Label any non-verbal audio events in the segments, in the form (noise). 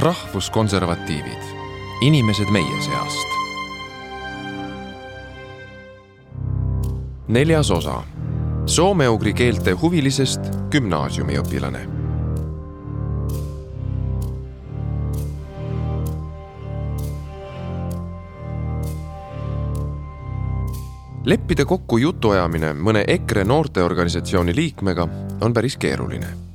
rahvuskonservatiivid, inimesed meie seast. neljas osa, soome-ugri keelte huvilisest gümnaasiumiõpilane. Leppida kokku jutuajamine mõne EKRE noorteorganisatsiooni liikmega on päris keeruline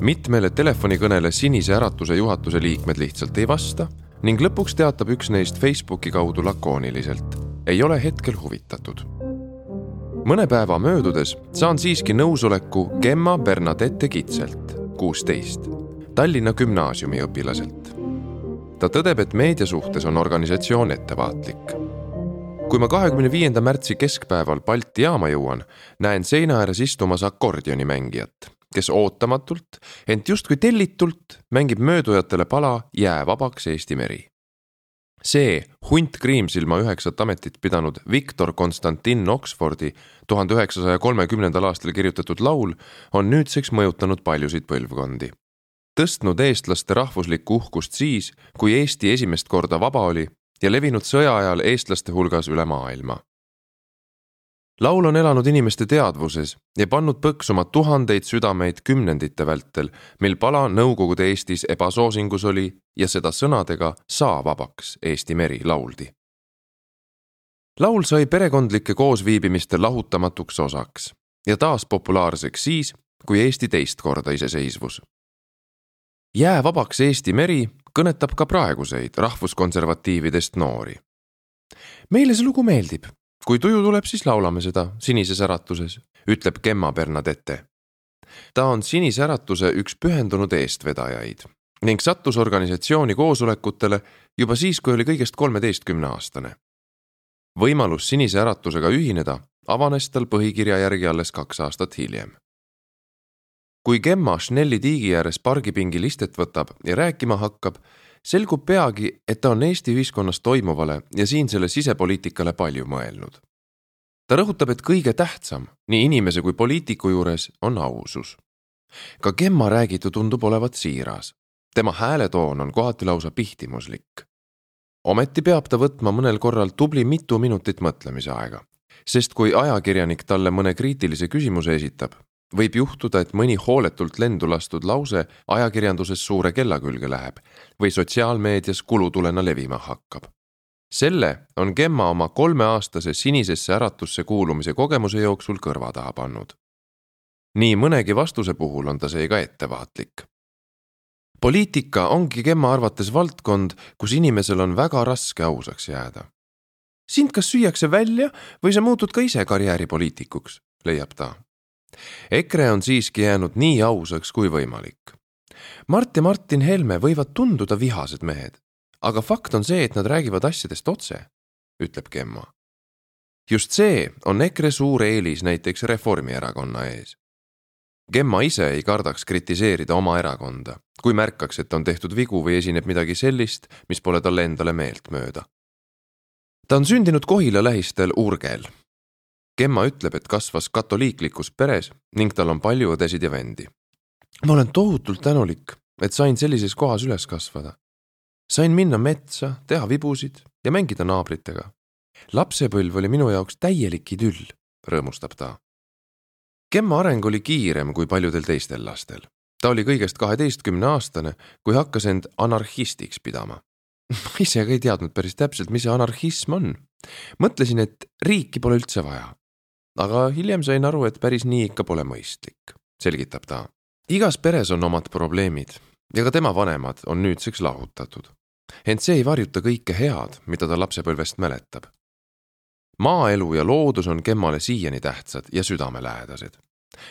mitmele telefonikõnele Sinise Äratuse juhatuse liikmed lihtsalt ei vasta ning lõpuks teatab üks neist Facebooki kaudu lakooniliselt. ei ole hetkel huvitatud. mõne päeva möödudes saan siiski nõusoleku Gemma Bernadette Kitselt, kuusteist, Tallinna gümnaasiumi õpilaselt. ta tõdeb, et meedia suhtes on organisatsioon ettevaatlik kui ma kahekümne viienda märtsi keskpäeval Balti jaama jõuan, näen seina ääres istumas akordionimängijat kes ootamatult, ent justkui tellitult mängib möödujatele pala Jää vabaks Eesti meri. see hunt Kriimsilma üheksat ametit pidanud Victor Konstantin Oxfordi tuhande üheksasaja kolmekümnendal aastal kirjutatud laul on nüüdseks mõjutanud paljusid põlvkondi. tõstnud eestlaste rahvuslikku uhkust siis, kui Eesti esimest korda vaba oli ja levinud sõja ajal eestlaste hulgas üle maailma laul on elanud inimeste teadvuses ja pannud põksuma tuhandeid südameid kümnendite vältel, mil pala Nõukogude Eestis ebasoosingus oli ja seda sõnadega Saa vabaks, Eesti meri lauldi. laul sai perekondlike koosviibimiste lahutamatuks osaks ja taas populaarseks siis, kui Eesti teist korda iseseisvus. jää vabaks Eesti meri kõnetab ka praeguseid rahvuskonservatiividest noori. meile see lugu meeldib kui tuju tuleb, siis laulame seda Sinises äratuses, ütleb Gemma Bernadette. ta on Sinise äratuse üks pühendunud eestvedajaid ning sattus organisatsiooni koosolekutele juba siis, kui oli kõigest kolmeteistkümneaastane. võimalus Sinise äratusega ühineda avanes tal põhikirja järgi alles kaks aastat hiljem. Kui Gemma Schnelli tiigi ääres pargipingil istet võtab ja rääkima hakkab, selgub peagi, et ta on Eesti ühiskonnas toimuvale ja siinsele sisepoliitikale palju mõelnud. ta rõhutab, et kõige tähtsam nii inimese kui poliitiku juures on ausus. ka Gemma räägitu tundub olevat siiras. tema hääletoon on kohati lausa pihtimuslik. ometi peab ta võtma mõnel korral tubli mitu minutit mõtlemise aega, sest kui ajakirjanik talle mõne kriitilise küsimuse esitab, võib juhtuda, et mõni hooletult lendu lastud lause ajakirjanduses suure kella külge läheb või sotsiaalmeedias kulutulena levima hakkab. selle on Gemma oma kolmeaastase Sinisesse äratusse kuulumise kogemuse jooksul kõrva taha pannud. nii mõnegi vastuse puhul on ta seega ettevaatlik. poliitika ongi Gemma arvates valdkond, kus inimesel on väga raske ausaks jääda. sind kas süüakse välja või sa muutud ka ise karjääripoliitikuks, leiab ta EKRE on siiski jäänud nii ausaks kui võimalik. Mart ja Martin Helme võivad tunduda vihased mehed, aga fakt on see, et nad räägivad asjadest otse, ütleb Gemma. just see on EKRE suur eelis näiteks Reformierakonna ees. Gemma ise ei kardaks kritiseerida oma erakonda, kui märkaks, et on tehtud vigu või esineb midagi sellist, mis pole talle endale meeltmööda. ta on sündinud Kohila lähistel Urgel Gemma ütleb, et kasvas katoliiklikus peres ning tal on palju õdesid ja vendi. ma olen tohutult tänulik, et sain sellises kohas üles kasvada. sain minna metsa, teha vibusid ja mängida naabritega. lapsepõlv oli minu jaoks täielik idüll, rõõmustab ta. Gemma areng oli kiirem kui paljudel teistel lastel. ta oli kõigest kaheteistkümne aastane, kui hakkas end anarhistiks pidama. (laughs) ma ise ka ei teadnud päris täpselt, mis see anarhism on. mõtlesin, et riiki pole üldse vaja aga hiljem sain aru, et päris nii ikka pole mõistlik, selgitab ta. igas peres on omad probleemid ja ka tema vanemad on nüüdseks lahutatud. ent see ei varjuta kõike head, mida ta lapsepõlvest mäletab. maaelu ja loodus on Kemmale siiani tähtsad ja südamelähedased.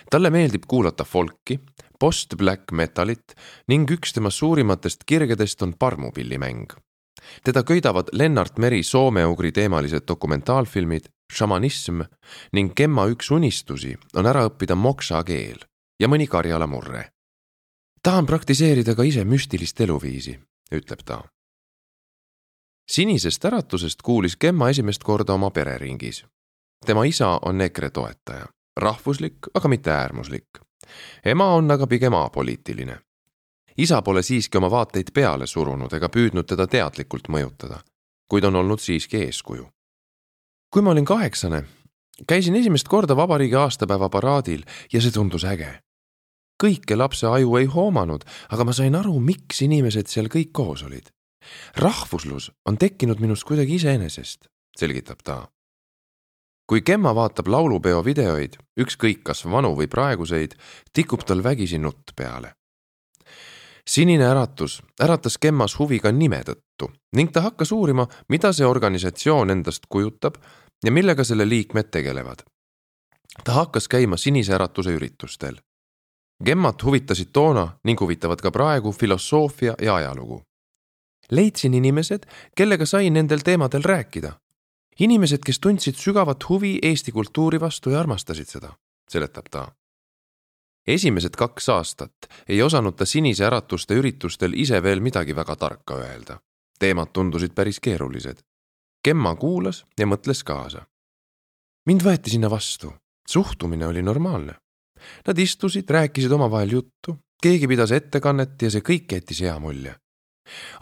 talle meeldib kuulata folki, post-black metalit ning üks tema suurimatest kirgedest on parmupillimäng. teda köidavad Lennart Meri soome-ugri teemalised dokumentaalfilmid šamanism ning Gemma üks unistusi on ära õppida mokša keel ja mõni karjala murre. tahan praktiseerida ka ise müstilist eluviisi, ütleb ta. sinisest äratusest kuulis Gemma esimest korda oma pereringis. tema isa on EKRE toetaja, rahvuslik, aga mitte äärmuslik. ema on aga pigem apoliitiline. isa pole siiski oma vaateid peale surunud ega püüdnud teda teadlikult mõjutada, kuid on olnud siiski eeskuju. Kui ma olin kaheksane, käisin esimest korda vabariigi aastapäeva paraadil ja see tundus äge. kõike lapse aju ei hoomanud, aga ma sain aru, miks inimesed seal kõik koos olid. rahvuslus on tekkinud minust kuidagi iseenesest, selgitab ta kui Gemma vaatab laulupeo videoid, ükskõik kas vanu või praeguseid, tikub tal vägisi nutt peale. sinine äratus äratas Gemmas huvi ka nime tõttu ning ta hakkas uurima, mida see organisatsioon endast kujutab ja millega selle liikmed tegelevad. ta hakkas käima Sinise Äratuse üritustel. Gemmat huvitasid toona ning huvitavad ka praegu filosoofia ja ajalugu. leidsin inimesed, kellega sai nendel teemadel rääkida inimesed, kes tundsid sügavat huvi Eesti kultuuri vastu ja armastasid seda, seletab ta. esimesed kaks aastat ei osanud ta Sinise Äratuste üritustel ise veel midagi väga tarka öelda. teemad tundusid päris keerulised. Gemma kuulas ja mõtles kaasa. mind võeti sinna vastu, suhtumine oli normaalne. Nad istusid, rääkisid omavahel juttu, keegi pidas ettekannet ja see kõik jättis hea mulje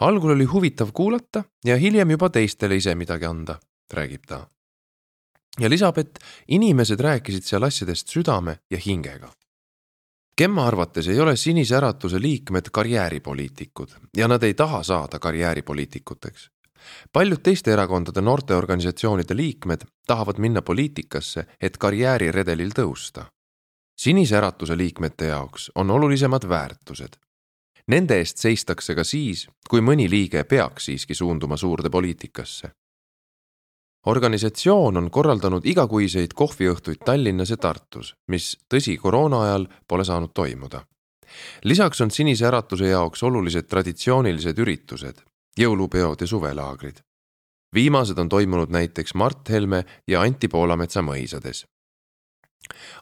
algul oli huvitav kuulata ja hiljem juba teistele ise midagi anda räägib ta. ja lisab, et inimesed rääkisid seal asjadest südame ja hingega. Gemma arvates ei ole Sinise Äratuse liikmed karjääripoliitikud ja nad ei taha saada karjääripoliitikuteks. Paljud teiste erakondade noorteorganisatsioonide liikmed tahavad minna poliitikasse, et karjääriredelil tõusta. sinise Äratuse liikmete jaoks on olulisemad väärtused. Nende eest seistakse ka siis, kui mõni liige peaks siiski suunduma suurde poliitikasse organisatsioon on korraldanud igakuiseid kohviõhtuid Tallinnas ja Tartus, mis tõsi, koroona ajal pole saanud toimuda. lisaks on Sinise Äratuse jaoks olulised traditsioonilised üritused, jõulupeod ja suvelaagrid. viimased on toimunud näiteks Mart Helme ja Anti Poolametsa mõisades.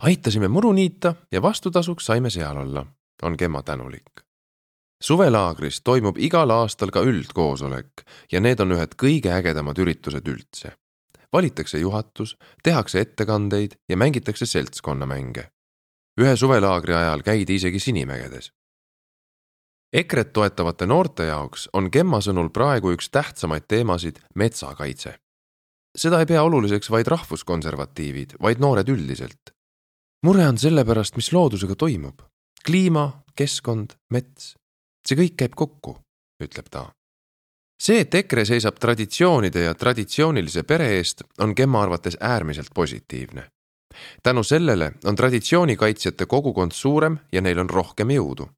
aitasime muru niita ja vastutasuks saime seal olla, on Gemma tänulik suvelaagris toimub igal aastal ka üldkoosolek ja need on ühed kõige ägedamad üritused üldse valitakse juhatus, tehakse ettekandeid ja mängitakse seltskonnamänge. ühe suvelaagri ajal käidi isegi Sinimägedes. EKRE-t toetavate noorte jaoks on Gemma sõnul praegu üks tähtsamaid teemasid metsakaitse. seda ei pea oluliseks vaid rahvuskonservatiivid, vaid noored üldiselt. mure on selle pärast, mis loodusega toimub. kliima, keskkond, mets, see kõik käib kokku, ütleb ta see, et EKRE seisab traditsioonide ja traditsioonilise pere eest, on Gemma arvates äärmiselt positiivne. tänu sellele on traditsioonikaitsjate kogukond suurem ja neil on rohkem jõudu.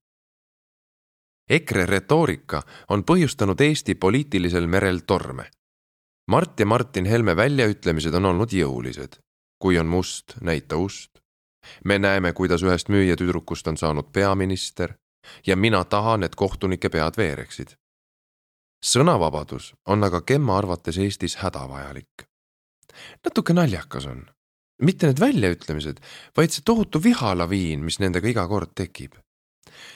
EKRE retoorika on põhjustanud Eesti poliitilisel merel torme. Mart ja Martin Helme väljaütlemised on olnud jõulised. kui on must, näita ust. me näeme, kuidas ühest müüjatüdrukust on saanud peaminister ja mina tahan, et kohtunike pead veereksid sõnavabadus on aga Gemma arvates Eestis hädavajalik. natuke naljakas on, mitte need väljaütlemised, vaid see tohutu vihalaviin, mis nendega iga kord tekib.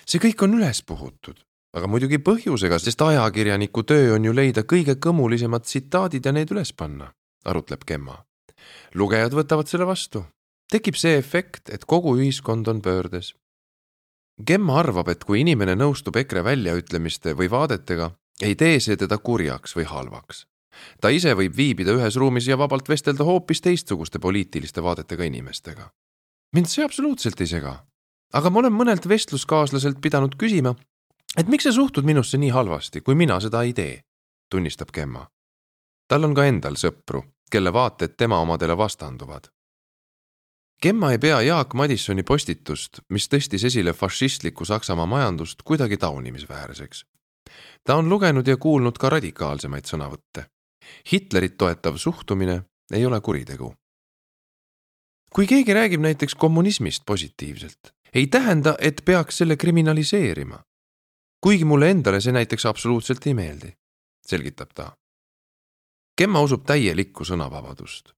See kõik on üles puhutud, aga muidugi põhjusega, sest ajakirjaniku töö on ju leida kõige kõmulisemad tsitaadid ja need üles panna, arutleb Gemma. lugejad võtavad selle vastu, tekib see efekt, et kogu ühiskond on pöördes Gemma arvab, et kui inimene nõustub EKRE väljaütlemiste või vaadetega, ei tee see teda kurjaks või halvaks. ta ise võib viibida ühes ruumis ja vabalt vestelda hoopis teistsuguste poliitiliste vaadetega inimestega. mind see absoluutselt ei sega. Aga ma olen mõnelt vestluskaaslaselt pidanud küsima, et miks sa suhtud minusse nii halvasti, kui mina seda ei tee, tunnistab Gemma. tal on ka endal sõpru, kelle vaated tema omadele vastanduvad. Gemma ei pea Jaak Madissoni postitust, mis tõstis esile fašistliku Saksamaa majandust, kuidagi taunimisväärseks ta on lugenud ja kuulnud ka radikaalsemaid sõnavõtte. Hitlerit toetav suhtumine ei ole kuritegu. kui keegi räägib näiteks kommunismist positiivselt, ei tähenda, et peaks selle kriminaliseerima. kuigi mulle endale see näiteks absoluutselt ei meeldi, selgitab ta. Gemma usub täielikku sõnavabadust.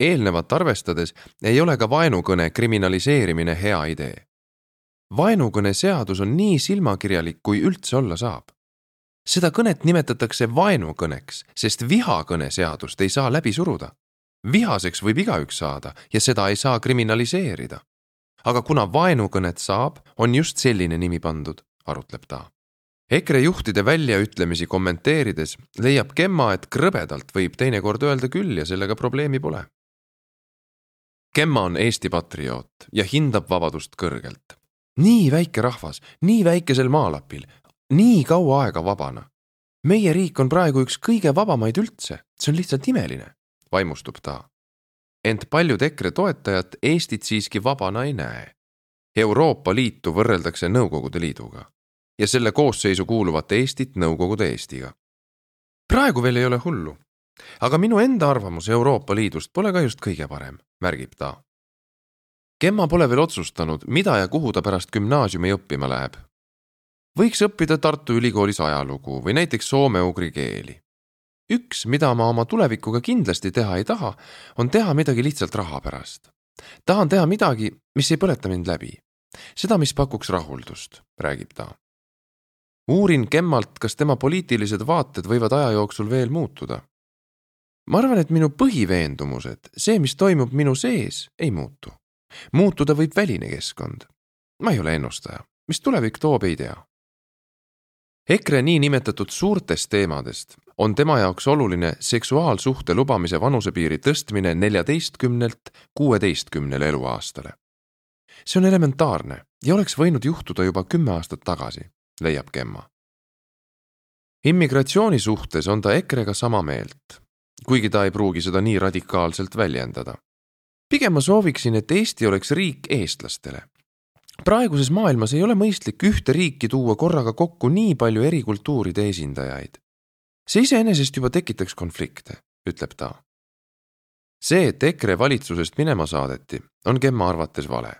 eelnevat arvestades ei ole ka vaenukõne kriminaliseerimine hea idee vaenukõne seadus on nii silmakirjalik, kui üldse olla saab. seda kõnet nimetatakse vaenukõneks, sest vihakõne seadust ei saa läbi suruda. vihaseks võib igaüks saada ja seda ei saa kriminaliseerida. Aga kuna vaenukõnet saab, on just selline nimi pandud, arutleb ta. EKRE juhtide väljaütlemisi kommenteerides leiab Gemma, et krõbedalt võib teinekord öelda küll ja sellega probleemi pole. Gemma on Eesti patrioot ja hindab vabadust kõrgelt. nii väike rahvas, nii väikesel maalapil, nii kaua aega vabana. meie riik on praegu üks kõige vabamaid üldse, see on lihtsalt imeline, vaimustub ta ent paljud EKRE toetajad Eestit siiski vabana ei näe. Euroopa Liitu võrreldakse Nõukogude Liiduga ja selle koosseisu kuuluvat Eestit Nõukogude Eestiga. praegu veel ei ole hullu, aga minu enda arvamus Euroopa Liidust pole ka just kõige parem, märgib ta. Gemma pole veel otsustanud, mida ja kuhu ta pärast gümnaasiumi õppima läheb. võiks õppida Tartu Ülikoolis ajalugu või näiteks soome-ugri keeli üks, mida ma oma tulevikuga kindlasti teha ei taha, on teha midagi lihtsalt raha pärast. tahan teha midagi, mis ei põleta mind läbi. seda, mis pakuks rahuldust, räägib ta. uurin Kemmalt, kas tema poliitilised vaated võivad aja jooksul veel muutuda. ma arvan, et minu põhiveendumused, see, mis toimub minu sees, ei muutu. muutuda võib väline keskkond. ma ei ole ennustaja, mis tulevik toob, ei tea EKRE niinimetatud suurtest teemadest on tema jaoks oluline seksuaalsuhte lubamise vanusepiiri tõstmine neljateistkümnelt kuueteistkümnele eluaastale. see on elementaarne ja oleks võinud juhtuda juba kümme aastat tagasi, leiab Gemma. immigratsiooni suhtes on ta EKRE-ga sama meelt, kuigi ta ei pruugi seda nii radikaalselt väljendada. pigem ma sooviksin, et Eesti oleks riik eestlastele praeguses maailmas ei ole mõistlik ühte riiki tuua korraga kokku nii palju eri kultuuride esindajaid see iseenesest juba tekitaks konflikte, ütleb ta. see, et EKRE valitsusest minema saadeti, on Gemma arvates vale.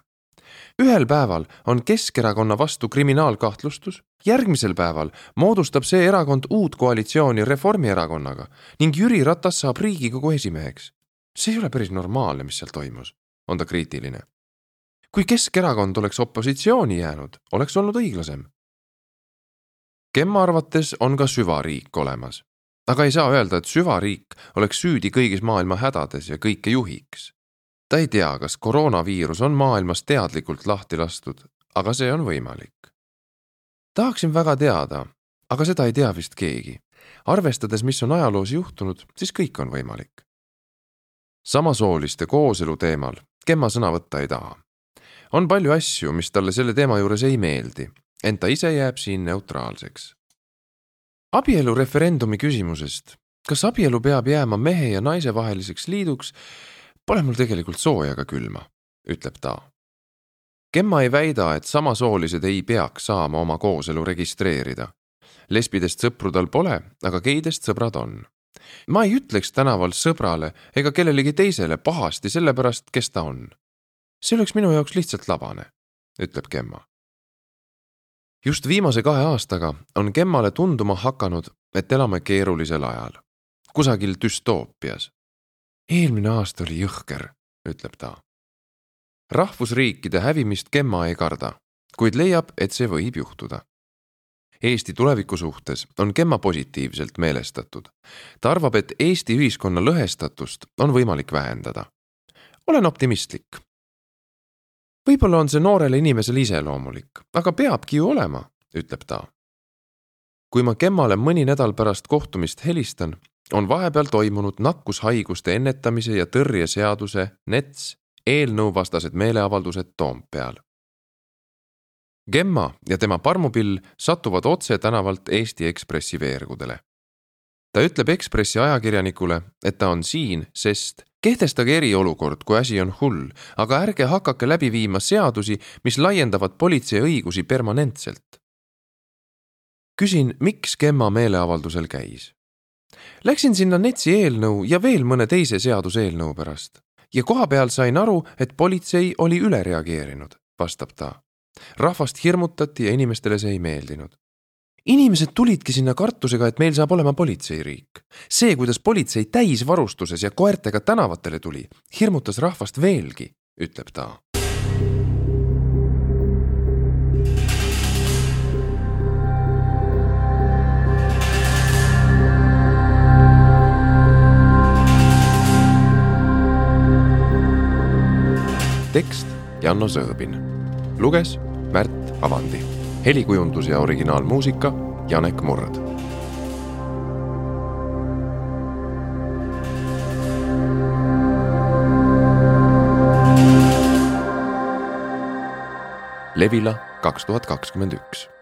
ühel päeval on Keskerakonna vastu kriminaalkahtlustus, järgmisel päeval moodustab see erakond uut koalitsiooni Reformierakonnaga ning Jüri Ratas saab Riigikogu esimeheks. see ei ole päris normaalne, mis seal toimus, on ta kriitiline. Kui Keskerakond oleks opositsiooni jäänud, oleks olnud õiglasem Gemma arvates on ka süvariik olemas. aga ei saa öelda, et süvariik oleks süüdi kõigis maailma hädades ja kõike juhiks. ta ei tea, kas koroonaviirus on maailmas teadlikult lahti lastud, aga see on võimalik. tahaksin väga teada, aga seda ei tea vist keegi. arvestades, mis on ajaloos juhtunud, siis kõik on võimalik. samasooliste kooselu teemal Gemma sõna võtta ei taha. On palju asju, mis talle selle teema juures ei meeldi ent ta ise jääb siin neutraalseks. abielureferendumi küsimusest, kas abielu peab jääma mehe ja naise vaheliseks liiduks, pole mul tegelikult sooja ega külma, ütleb ta. Gemma ei väida, et samasoolised ei peaks saama oma kooselu registreerida. lesbidest sõpru tal pole, aga geidest sõbrad on. ma ei ütleks tänaval sõbrale ega kellelegi teisele pahasti sellepärast, kes ta on. See oleks minu jaoks lihtsalt labane, ütleb Gemma just viimase kahe aastaga on Gemmale tunduma hakanud, et elame keerulisel ajal, kusagil düstoopias. eelmine aasta oli jõhker, ütleb ta. rahvusriikide hävimist Gemma ei karda, kuid leiab, et see võib juhtuda. Eesti tuleviku suhtes on Gemma positiivselt meelestatud. ta arvab, et Eesti ühiskonna lõhestatust on võimalik vähendada. olen optimistlik, võib-olla on see noorele inimesele iseloomulik, aga peabki ju olema, ütleb ta. kui ma Kemmale mõni nädal pärast kohtumist helistan, on vahepeal toimunud nakkushaiguste ennetamise ja tõrje seaduse NETS eelnõuvastased meeleavaldused Toompeal. Gemma ja tema parmupill satuvad otse tänavalt Eesti Ekspressi veergudele. Ta ütleb Ekspressi ajakirjanikule, et ta on siin, sest kehtestage eriolukord, kui asi on hull, aga ärge hakake läbi viima seadusi, mis laiendavad politsei õigusi permanentselt. küsin, miks Gemma meeleavaldusel käis. Läksin sinna NETS-i eelnõu ja veel mõne teise seaduseelnõu pärast ja kohapeal sain aru, et politsei oli üle reageerinud, vastab ta. rahvast hirmutati ja inimestele see ei meeldinud inimesed tulidki sinna kartusega, et meil saab olema politseiriik. see, kuidas politsei täisvarustuses ja koertega tänavatele tuli, hirmutas rahvast veelgi, ütleb ta. tekst Janno Sõõbin. luges Märt Avandi. Helikujundus ja originaalmuusika Janek Murd. Levila kaks tuhat kakskümmend üks